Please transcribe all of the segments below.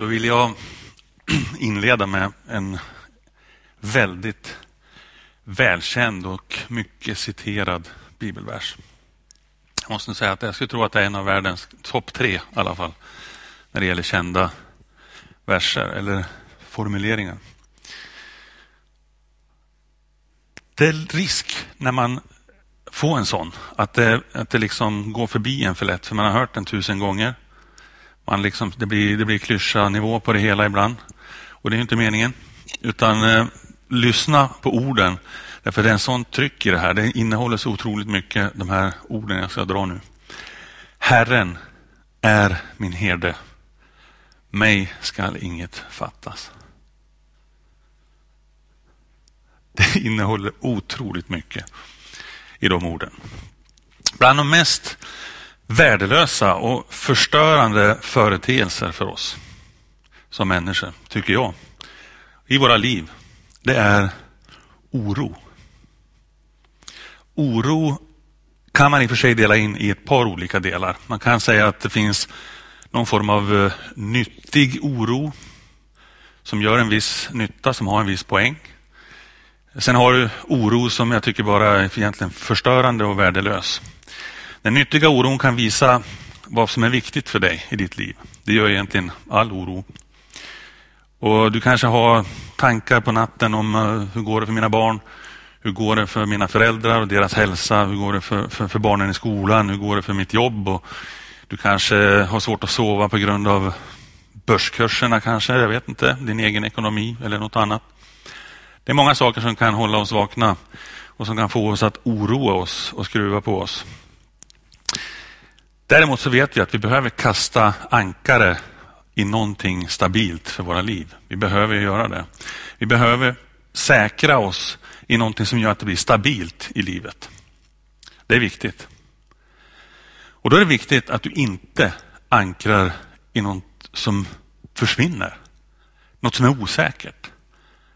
Då vill jag inleda med en väldigt välkänd och mycket citerad bibelvers. Jag måste säga att jag skulle tro att det är en av världens topp tre i alla fall när det gäller kända verser eller formuleringar. Det är risk när man får en sån, att det, att det liksom går förbi en för lätt, för man har hört den tusen gånger. Man liksom, det blir, det blir klyscha nivå på det hela ibland. Och det är inte meningen. Utan eh, lyssna på orden. Därför det är en sån tryck i det här. Det innehåller så otroligt mycket, de här orden jag ska dra nu. Herren är min herde. Mig skall inget fattas. Det innehåller otroligt mycket i de orden. Bland de mest värdelösa och förstörande företeelser för oss som människor, tycker jag, i våra liv, det är oro. Oro kan man i och för sig dela in i ett par olika delar. Man kan säga att det finns någon form av eh, nyttig oro som gör en viss nytta, som har en viss poäng. Sen har du oro som jag tycker bara är egentligen förstörande och värdelös. Den nyttiga oron kan visa vad som är viktigt för dig i ditt liv. Det gör egentligen all oro. Och Du kanske har tankar på natten om eh, hur går det för mina barn? Hur går det för mina föräldrar och deras hälsa? Hur går det för, för, för barnen i skolan? Hur går det för mitt jobb? Och du kanske har svårt att sova på grund av börskurserna kanske, jag vet inte, din egen ekonomi eller något annat. Det är många saker som kan hålla oss vakna och som kan få oss att oroa oss och skruva på oss. Däremot så vet vi att vi behöver kasta ankare i någonting stabilt för våra liv. Vi behöver göra det. Vi behöver säkra oss i någonting som gör att det blir stabilt i livet. Det är viktigt. Och då är det viktigt att du inte ankrar i något som försvinner. Något som är osäkert.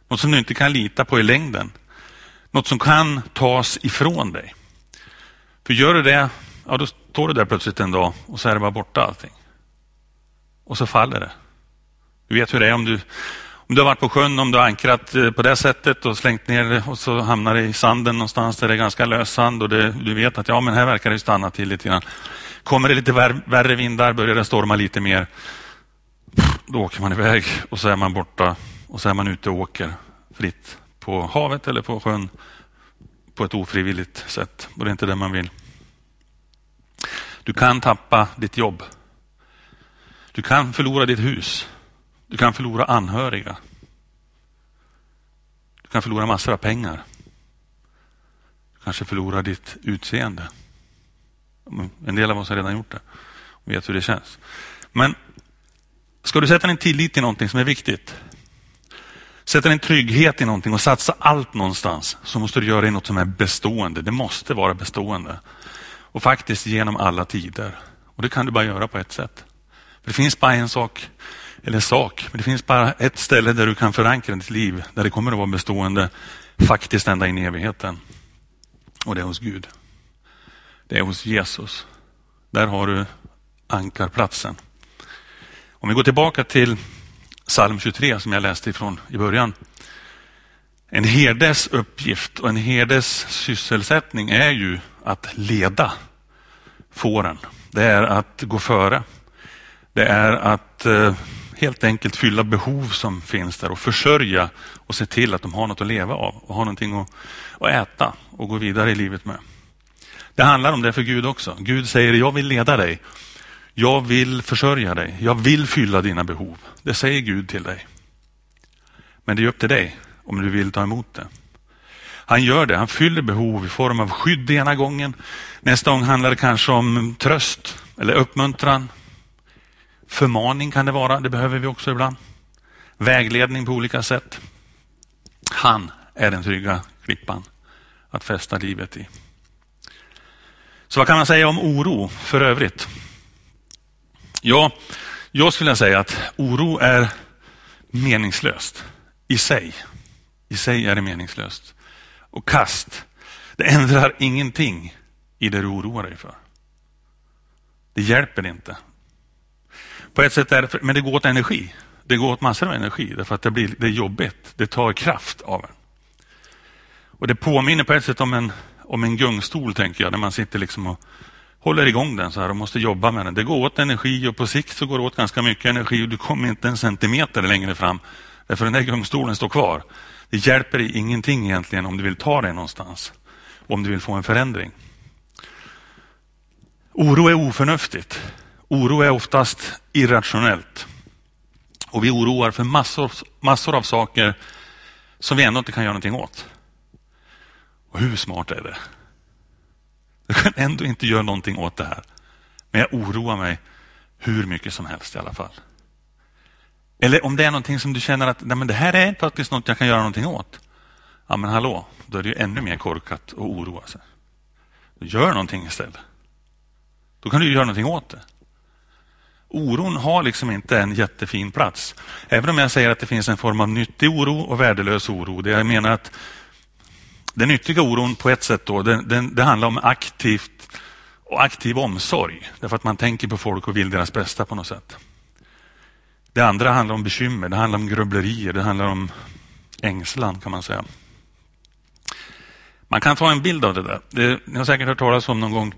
Något som du inte kan lita på i längden. Något som kan tas ifrån dig. För gör du det, ja då står du där plötsligt en dag och så är det bara borta allting. Och så faller det. Du vet hur det är om du, om du har varit på sjön, om du har ankrat eh, på det sättet och slängt ner det och så hamnar det i sanden någonstans där det är ganska lös sand och det, du vet att ja, men här verkar det stanna till lite grann. Kommer det lite värre vindar, börjar det storma lite mer, då åker man iväg och så är man borta och så är man ute och åker fritt på havet eller på sjön på ett ofrivilligt sätt. Och det är inte det man vill. Du kan tappa ditt jobb. Du kan förlora ditt hus. Du kan förlora anhöriga. Du kan förlora massor av pengar. Du kanske förlorar ditt utseende. En del av oss har redan gjort det och vet hur det känns. Men ska du sätta din tillit till någonting som är viktigt, sätta din trygghet i någonting och satsa allt någonstans, så måste du göra det i något som är bestående. Det måste vara bestående. Och faktiskt genom alla tider. Och det kan du bara göra på ett sätt. För Det finns bara en sak, eller sak, men det finns bara ett ställe där du kan förankra ditt liv, där det kommer att vara bestående faktiskt ända in i evigheten. Och det är hos Gud. Det är hos Jesus. Där har du ankarplatsen. Om vi går tillbaka till psalm 23 som jag läste ifrån i början. En herdes uppgift och en herdes sysselsättning är ju att leda fåren. Det är att gå före. Det är att eh, helt enkelt fylla behov som finns där och försörja och se till att de har något att leva av och har någonting att, att äta och gå vidare i livet med. Det handlar om det för Gud också. Gud säger, jag vill leda dig. Jag vill försörja dig. Jag vill fylla dina behov. Det säger Gud till dig. Men det är upp till dig om du vill ta emot det. Han gör det. Han fyller behov i form av skydd ena gången. Nästa gång handlar det kanske om tröst eller uppmuntran. Förmaning kan det vara. Det behöver vi också ibland. Vägledning på olika sätt. Han är den trygga klippan att fästa livet i. Så vad kan man säga om oro för övrigt? Ja, jag skulle säga att oro är meningslöst i sig. I sig är det meningslöst. Och kast, det ändrar ingenting i det du oroar dig för. Det hjälper inte. På ett sätt är det, men det går åt energi. Det går åt massor av energi därför att det, blir, det är jobbigt. Det tar kraft av en. Och Det påminner på ett sätt om en, om en gungstol, tänker jag, när man sitter liksom och håller igång den så här och måste jobba med den. Det går åt energi och på sikt så går det åt ganska mycket energi och du kommer inte en centimeter längre fram. Därför den där gungstolen står kvar. Det hjälper dig ingenting egentligen om du vill ta dig någonstans. Om du vill få en förändring. Oro är oförnuftigt. Oro är oftast irrationellt. Och vi oroar för massor, massor av saker som vi ändå inte kan göra någonting åt. Och hur smart är det? Jag kan ändå inte göra någonting åt det här. Men jag oroar mig hur mycket som helst i alla fall. Eller om det är någonting som du känner att nej, men det här är faktiskt något jag kan göra någonting åt. Ja, men hallå, då är det ju ännu mer korkat att oroa sig. Gör någonting istället. Då kan du göra någonting åt det. Oron har liksom inte en jättefin plats. Även om jag säger att det finns en form av nyttig oro och värdelös oro. Det jag menar att den nyttiga oron på ett sätt då, det, det, det handlar om aktivt och aktiv omsorg. Därför att man tänker på folk och vill deras bästa på något sätt. Det andra handlar om bekymmer, det handlar om grubblerier, det handlar om ängslan kan man säga. Man kan ta en bild av det där. Det, ni har säkert hört talas om någon gång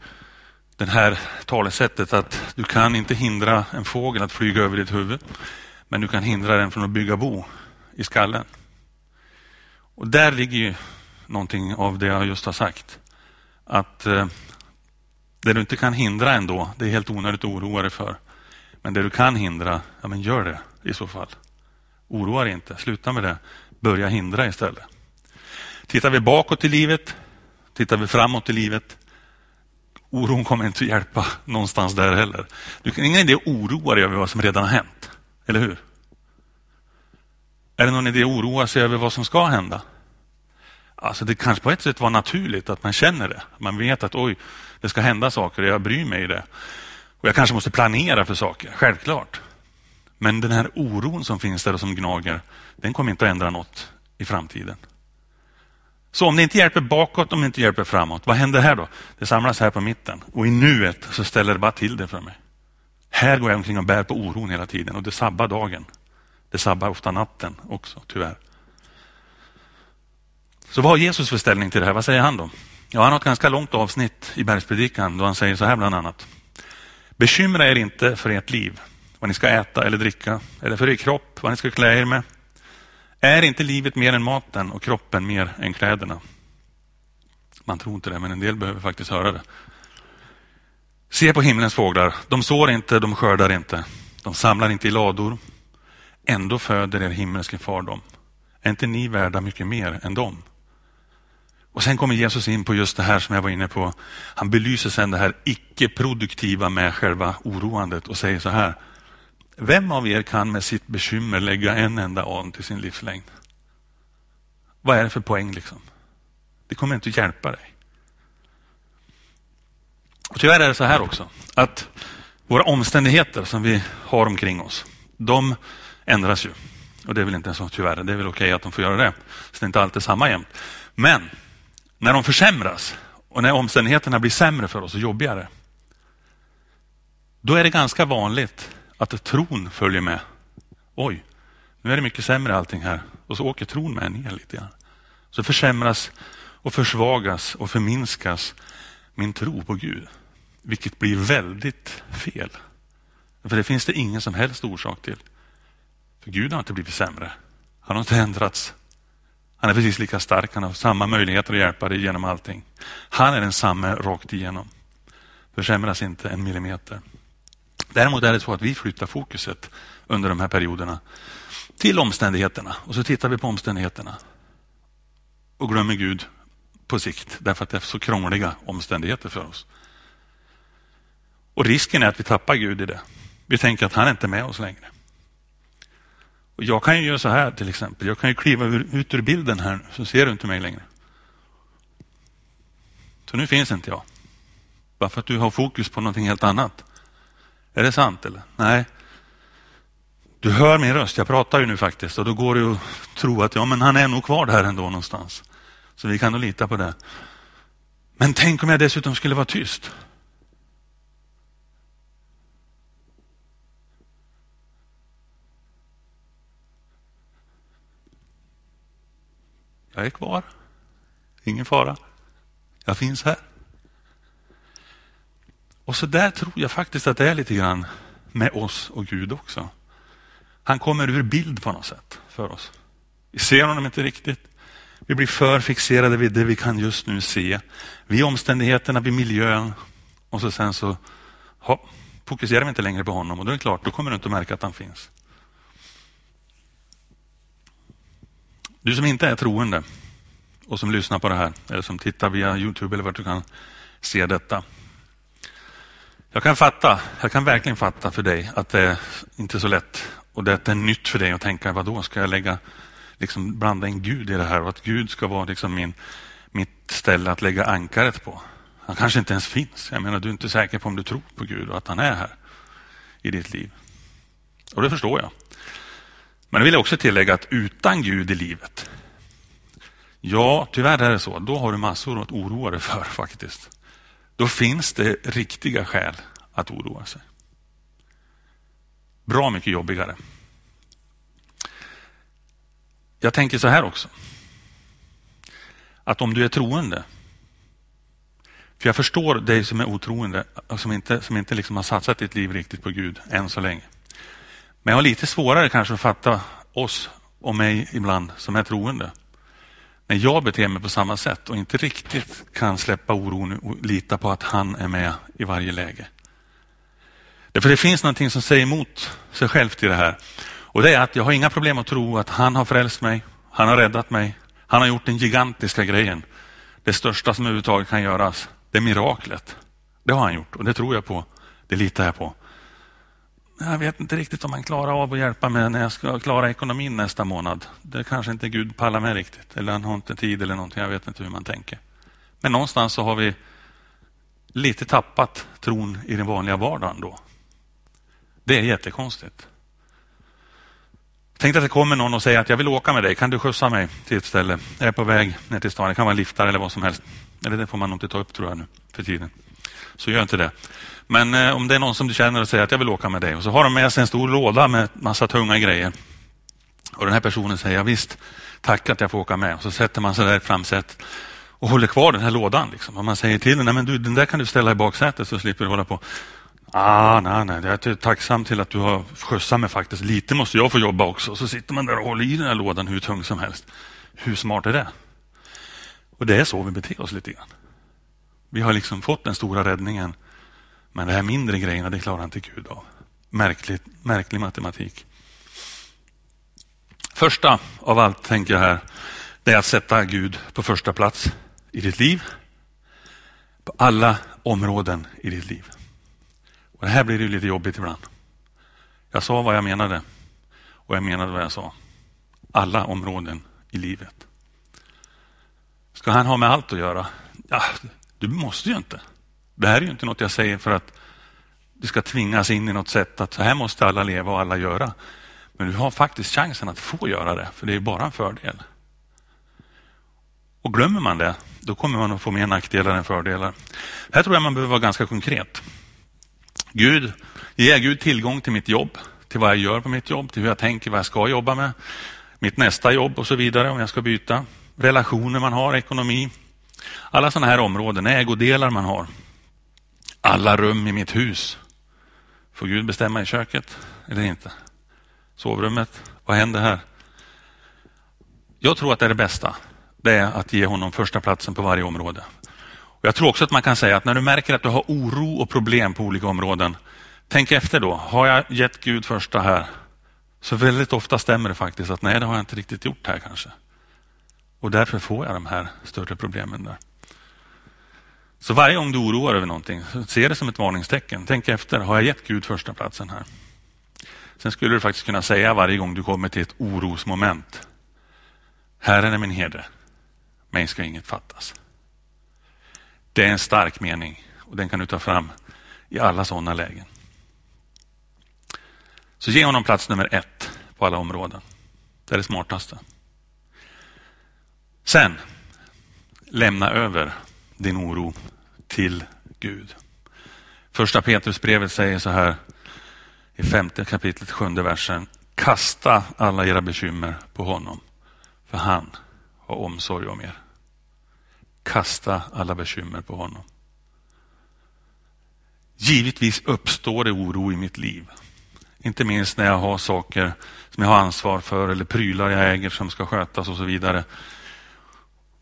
det här talesättet att du kan inte hindra en fågel att flyga över ditt huvud, men du kan hindra den från att bygga bo i skallen. Och där ligger ju någonting av det jag just har sagt. Att eh, det du inte kan hindra ändå, det är helt onödigt att oroa dig för. Men det du kan hindra, ja men gör det i så fall. Oroa dig inte, sluta med det. Börja hindra istället. Tittar vi bakåt i livet, tittar vi framåt i livet, oron kommer inte att hjälpa någonstans där heller. Du kan ingen idé att oroa dig över vad som redan har hänt, eller hur? Är det någon idé att oroa sig över vad som ska hända? Alltså det kanske på ett sätt var naturligt att man känner det. Man vet att oj, det ska hända saker och jag bryr mig i det. Och jag kanske måste planera för saker, självklart. Men den här oron som finns där och som gnager, den kommer inte att ändra något i framtiden. Så om det inte hjälper bakåt, om det inte hjälper framåt, vad händer här då? Det samlas här på mitten och i nuet så ställer det bara till det för mig. Här går jag omkring och bär på oron hela tiden och det sabbar dagen. Det sabbar ofta natten också, tyvärr. Så vad har Jesus för ställning till det här? Vad säger han då? Ja, han har ett ganska långt avsnitt i bergspredikan då han säger så här bland annat. Bekymra er inte för ert liv, vad ni ska äta eller dricka, eller för er kropp, vad ni ska klä er med. Är inte livet mer än maten och kroppen mer än kläderna? Man tror inte det, men en del behöver faktiskt höra det. Se på himlens fåglar. De sår inte, de skördar inte. De samlar inte i lador. Ändå föder er himmelske far dem. Är inte ni värda mycket mer än dem? Och Sen kommer Jesus in på just det här som jag var inne på. Han belyser sen det här icke-produktiva med själva oroandet och säger så här. Vem av er kan med sitt bekymmer lägga en enda an till sin livslängd? Vad är det för poäng liksom? Det kommer inte att hjälpa dig. Och tyvärr är det så här också, att våra omständigheter som vi har omkring oss, de ändras ju. Och det är väl inte så tyvärr, det är väl okej att de får göra det. Så det är inte alltid samma jämt. Men när de försämras och när omständigheterna blir sämre för oss och jobbigare, då är det ganska vanligt att tron följer med. Oj, nu är det mycket sämre allting här. Och så åker tron med ner lite grann. Så försämras och försvagas och förminskas min tro på Gud. Vilket blir väldigt fel. För det finns det ingen som helst orsak till. För Gud har inte blivit sämre. Han har inte ändrats. Han är precis lika stark, han har samma möjligheter att hjälpa dig genom allting. Han är densamme rakt igenom. Försämras inte en millimeter. Däremot är det så att vi flyttar fokuset under de här perioderna till omständigheterna. Och så tittar vi på omständigheterna och glömmer Gud på sikt därför att det är så krångliga omständigheter för oss. Och risken är att vi tappar Gud i det. Vi tänker att han är inte med oss längre. Och jag kan ju göra så här till exempel. Jag kan ju kliva ut ur bilden här så ser du inte mig längre. Så nu finns inte jag. Bara för att du har fokus på någonting helt annat. Är det sant eller? Nej. Du hör min röst, jag pratar ju nu faktiskt och då går det att tro att ja, men han är nog kvar där ändå någonstans. Så vi kan nog lita på det. Men tänk om jag dessutom skulle vara tyst. Jag är kvar. Ingen fara. Jag finns här. Och så där tror jag faktiskt att det är lite grann med oss och Gud också. Han kommer ur bild på något sätt för oss. Vi ser honom inte riktigt. Vi blir för fixerade vid det vi kan just nu se. Vid omständigheterna, vid miljön. Och så sen så ha, fokuserar vi inte längre på honom. Och då är det klart, då kommer du inte att märka att han finns. Du som inte är troende och som lyssnar på det här, eller som tittar via Youtube eller vart du kan se detta. Jag kan fatta, jag kan verkligen fatta för dig att det är inte så lätt och det är nytt för dig att tänka, vad då ska jag lägga, liksom blanda in Gud i det här och att Gud ska vara liksom min, mitt ställe att lägga ankaret på. Han kanske inte ens finns. Jag menar, du är inte säker på om du tror på Gud och att han är här i ditt liv. Och det förstår jag. Men jag vill också tillägga att utan Gud i livet, ja, tyvärr är det så, då har du massor att oroa dig för faktiskt. Då finns det riktiga skäl att oroa sig. Bra mycket jobbigare. Jag tänker så här också. Att om du är troende, för jag förstår dig som är otroende, som inte, som inte liksom har satsat ditt liv riktigt på Gud än så länge. Men jag har lite svårare kanske att fatta oss och mig ibland som är troende. När jag beter mig på samma sätt och inte riktigt kan släppa oron och lita på att han är med i varje läge. Därför det finns någonting som säger emot sig självt i det här. Och det är att jag har inga problem att tro att han har frälst mig, han har räddat mig, han har gjort den gigantiska grejen. Det största som överhuvudtaget kan göras, det är miraklet. Det har han gjort och det tror jag på, det litar jag på. Jag vet inte riktigt om han klarar av att hjälpa mig när jag ska klara ekonomin nästa månad. Det kanske inte Gud pallar med riktigt. Eller han har inte tid eller någonting. Jag vet inte hur man tänker. Men någonstans så har vi lite tappat tron i den vanliga vardagen då. Det är jättekonstigt. Tänk att det kommer någon och säger att jag vill åka med dig. Kan du skjutsa mig till ett ställe? Jag är på väg ner till stan. Det kan vara liftar eller vad som helst. Eller det får man nog inte ta upp tror jag nu för tiden. Så gör inte det. Men eh, om det är någon som du känner och säger att jag vill åka med dig och så har de med sig en stor låda med massa tunga grejer. Och den här personen säger, ja, visst, tack att jag får åka med. Och så sätter man sig där i framsätet och håller kvar den här lådan. Liksom. Och man säger till den, men du, den där kan du ställa i baksätet så slipper du hålla på. Ah, nej, nej, jag är tacksam till att du har skjutsat mig faktiskt. Lite måste jag få jobba också. Och så sitter man där och håller i den här lådan hur tung som helst. Hur smart är det? Och det är så vi beter oss lite grann. Vi har liksom fått den stora räddningen men de här mindre grejerna, det klarar inte Gud av. Märkligt, märklig matematik. Första av allt, tänker jag här, det är att sätta Gud på första plats i ditt liv. På alla områden i ditt liv. Och Det här blir ju lite jobbigt ibland. Jag sa vad jag menade och jag menade vad jag sa. Alla områden i livet. Ska han ha med allt att göra? Ja, du måste ju inte. Det här är ju inte något jag säger för att du ska tvingas in i något sätt att så här måste alla leva och alla göra. Men du har faktiskt chansen att få göra det, för det är bara en fördel. Och glömmer man det, då kommer man att få mer nackdelar än fördelar. Här tror jag man behöver vara ganska konkret. Gud, ger Gud tillgång till mitt jobb, till vad jag gör på mitt jobb, till hur jag tänker, vad jag ska jobba med, mitt nästa jobb och så vidare om jag ska byta. Relationer man har, ekonomi. Alla sådana här områden, ägodelar man har alla rum i mitt hus. Får Gud bestämma i köket eller inte? Sovrummet? Vad händer här? Jag tror att det är det bästa. Det är att ge honom första platsen på varje område. Och jag tror också att man kan säga att när du märker att du har oro och problem på olika områden, tänk efter då. Har jag gett Gud första här? Så väldigt ofta stämmer det faktiskt att nej, det har jag inte riktigt gjort här kanske. Och därför får jag de här större problemen där. Så varje gång du oroar över någonting, se det som ett varningstecken. Tänk efter, har jag gett Gud första platsen här? Sen skulle du faktiskt kunna säga varje gång du kommer till ett orosmoment. Herren är min herde, mig ska inget fattas. Det är en stark mening och den kan du ta fram i alla sådana lägen. Så ge honom plats nummer ett på alla områden. Det är det smartaste. Sen, lämna över din oro till Gud. Första Petrusbrevet säger så här i femte kapitlet, sjunde versen. Kasta alla era bekymmer på honom, för han har omsorg om er. Kasta alla bekymmer på honom. Givetvis uppstår det oro i mitt liv. Inte minst när jag har saker som jag har ansvar för eller prylar jag äger som ska skötas och så vidare.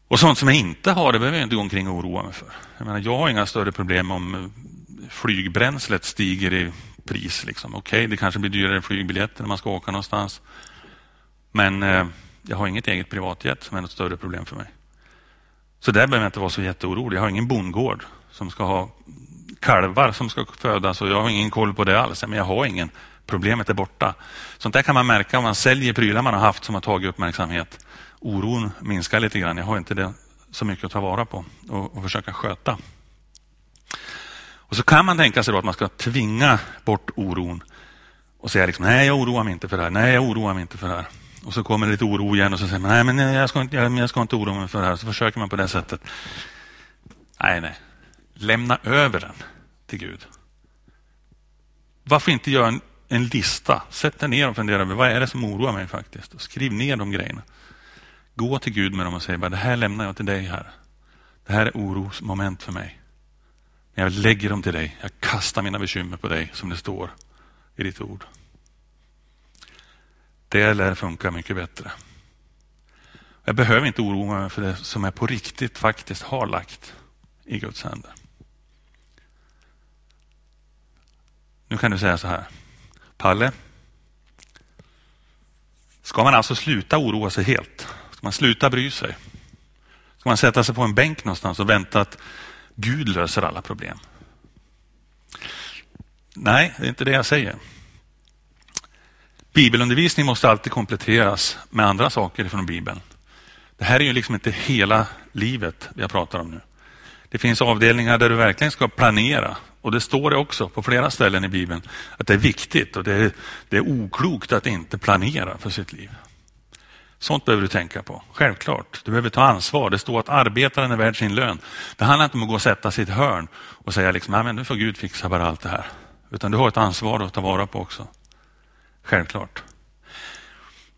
Och sånt som jag inte har, det behöver jag inte gå omkring och oroa mig för. Jag, menar, jag har inga större problem om flygbränslet stiger i pris. Liksom. Okej, okay, det kanske blir dyrare flygbiljetter när man ska åka någonstans. Men eh, jag har inget eget privatjet som är något större problem för mig. Så där behöver jag inte vara så jätteorolig. Jag har ingen bondgård som ska ha kalvar som ska födas och jag har ingen koll på det alls. Men jag har ingen. Problemet är borta. Sånt där kan man märka om man säljer prylar man har haft som har tagit uppmärksamhet. Oron minskar lite grann. Jag har inte det så mycket att ta vara på och, och försöka sköta. Och så kan man tänka sig då att man ska tvinga bort oron och säga liksom, nej, jag oroar mig inte för det här. Nej, jag oroar mig inte för det här. Och så kommer lite oro igen och så säger man, nej, men jag ska inte, jag, jag ska inte oroa mig för det här. Så försöker man på det sättet. Nej, nej. Lämna över den till Gud. Varför inte göra en, en lista? Sätt dig ner och fundera över vad är det som oroar mig faktiskt. Och skriv ner de grejerna. Gå till Gud med dem och säg, det här lämnar jag till dig här. Det här är orosmoment för mig. Men jag lägger dem till dig. Jag kastar mina bekymmer på dig, som det står i ditt ord. Det lär funka mycket bättre. Jag behöver inte oroa mig för det som jag på riktigt faktiskt har lagt i Guds händer. Nu kan du säga så här. Palle, ska man alltså sluta oroa sig helt? Man sluta bry sig? Ska man sätta sig på en bänk någonstans och vänta att Gud löser alla problem? Nej, det är inte det jag säger. Bibelundervisning måste alltid kompletteras med andra saker från Bibeln. Det här är ju liksom inte hela livet jag pratar om nu. Det finns avdelningar där du verkligen ska planera. Och det står det också på flera ställen i Bibeln att det är viktigt och det är, det är oklokt att inte planera för sitt liv. Sånt behöver du tänka på. Självklart. Du behöver ta ansvar. Det står att arbetaren är värd sin lön. Det handlar inte om att gå och sätta sig i ett hörn och säga liksom, men nu får Gud fixa bara allt det här. Utan du har ett ansvar att ta vara på också. Självklart.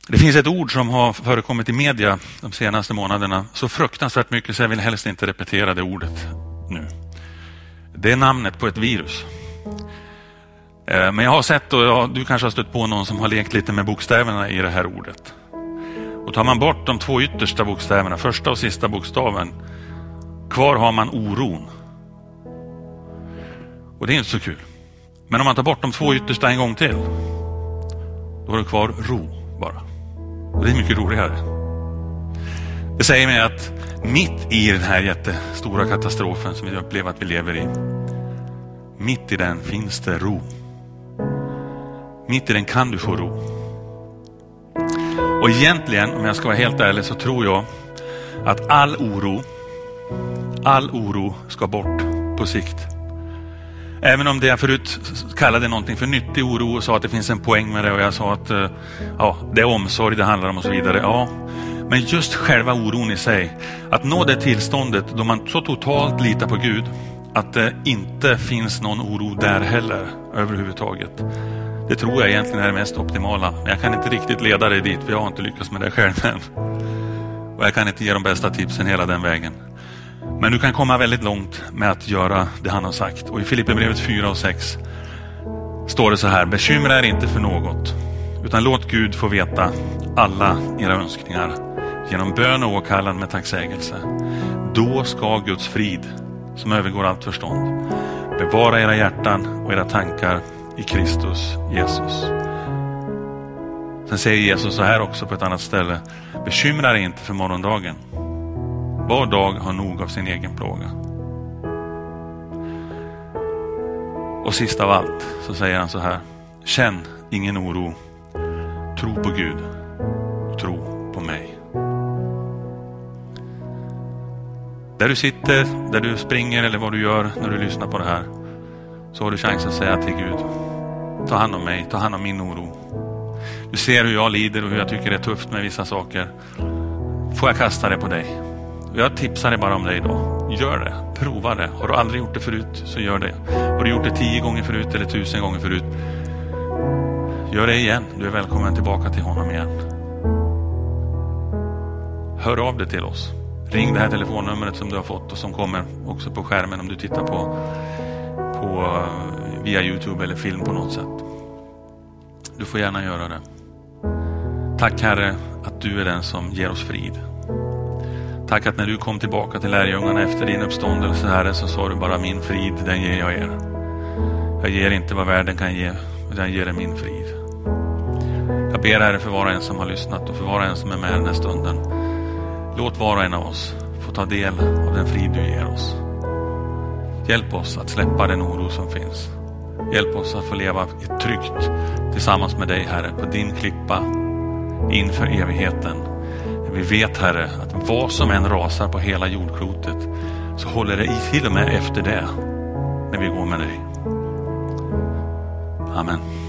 Det finns ett ord som har förekommit i media de senaste månaderna så fruktansvärt mycket så jag vill helst inte repetera det ordet nu. Det är namnet på ett virus. Eh, men jag har sett, och du kanske har stött på någon som har lekt lite med bokstäverna i det här ordet. Och tar man bort de två yttersta bokstäverna, första och sista bokstaven, kvar har man oron. Och det är inte så kul. Men om man tar bort de två yttersta en gång till, då har du kvar ro bara. Och det är mycket roligare. Det säger mig att mitt i den här jättestora katastrofen som vi upplever att vi lever i, mitt i den finns det ro. Mitt i den kan du få ro. Och egentligen, om jag ska vara helt ärlig, så tror jag att all oro, all oro ska bort på sikt. Även om det jag förut kallade någonting för nyttig oro och sa att det finns en poäng med det och jag sa att eh, ja, det är omsorg det handlar om och så vidare. Ja, men just själva oron i sig, att nå det tillståndet då man så totalt litar på Gud att det inte finns någon oro där heller överhuvudtaget. Det tror jag egentligen är det mest optimala. Men jag kan inte riktigt leda dig dit för jag har inte lyckats med det själv än. Och jag kan inte ge de bästa tipsen hela den vägen. Men du kan komma väldigt långt med att göra det han har sagt. Och i Filipperbrevet 4 och 6 står det så här. Bekymra er inte för något, utan låt Gud få veta alla era önskningar genom bön och åkallan med tacksägelse. Då ska Guds frid, som övergår allt förstånd, bevara era hjärtan och era tankar i Kristus Jesus. Sen säger Jesus så här också på ett annat ställe. Bekymra dig inte för morgondagen. Var dag har nog av sin egen plåga. Och sist av allt så säger han så här. Känn ingen oro. Tro på Gud. Tro på mig. Där du sitter, där du springer eller vad du gör när du lyssnar på det här. Så har du chans att säga till Gud. Ta hand om mig, ta hand om min oro. Du ser hur jag lider och hur jag tycker det är tufft med vissa saker. Får jag kasta det på dig? Jag tipsar dig bara om dig då. Gör det, prova det. Har du aldrig gjort det förut så gör det. Har du gjort det tio gånger förut eller tusen gånger förut. Gör det igen. Du är välkommen tillbaka till honom igen. hör av dig till oss. Ring det här telefonnumret som du har fått och som kommer också på skärmen om du tittar på, på via Youtube eller film på något sätt. Du får gärna göra det. Tack Herre att du är den som ger oss frid. Tack att när du kom tillbaka till lärjungarna efter din uppståndelse Herre så sa du bara min frid den ger jag er. Jag ger inte vad världen kan ge utan jag ger er min frid. Jag ber Herre för var och en som har lyssnat och för var och en som är med den här stunden. Låt var och en av oss få ta del av den frid du ger oss. Hjälp oss att släppa den oro som finns. Hjälp oss att få leva tryggt tillsammans med dig Herre på din klippa inför evigheten. Vi vet Herre att vad som än rasar på hela jordklotet så håller det i till och med efter det när vi går med dig. Amen.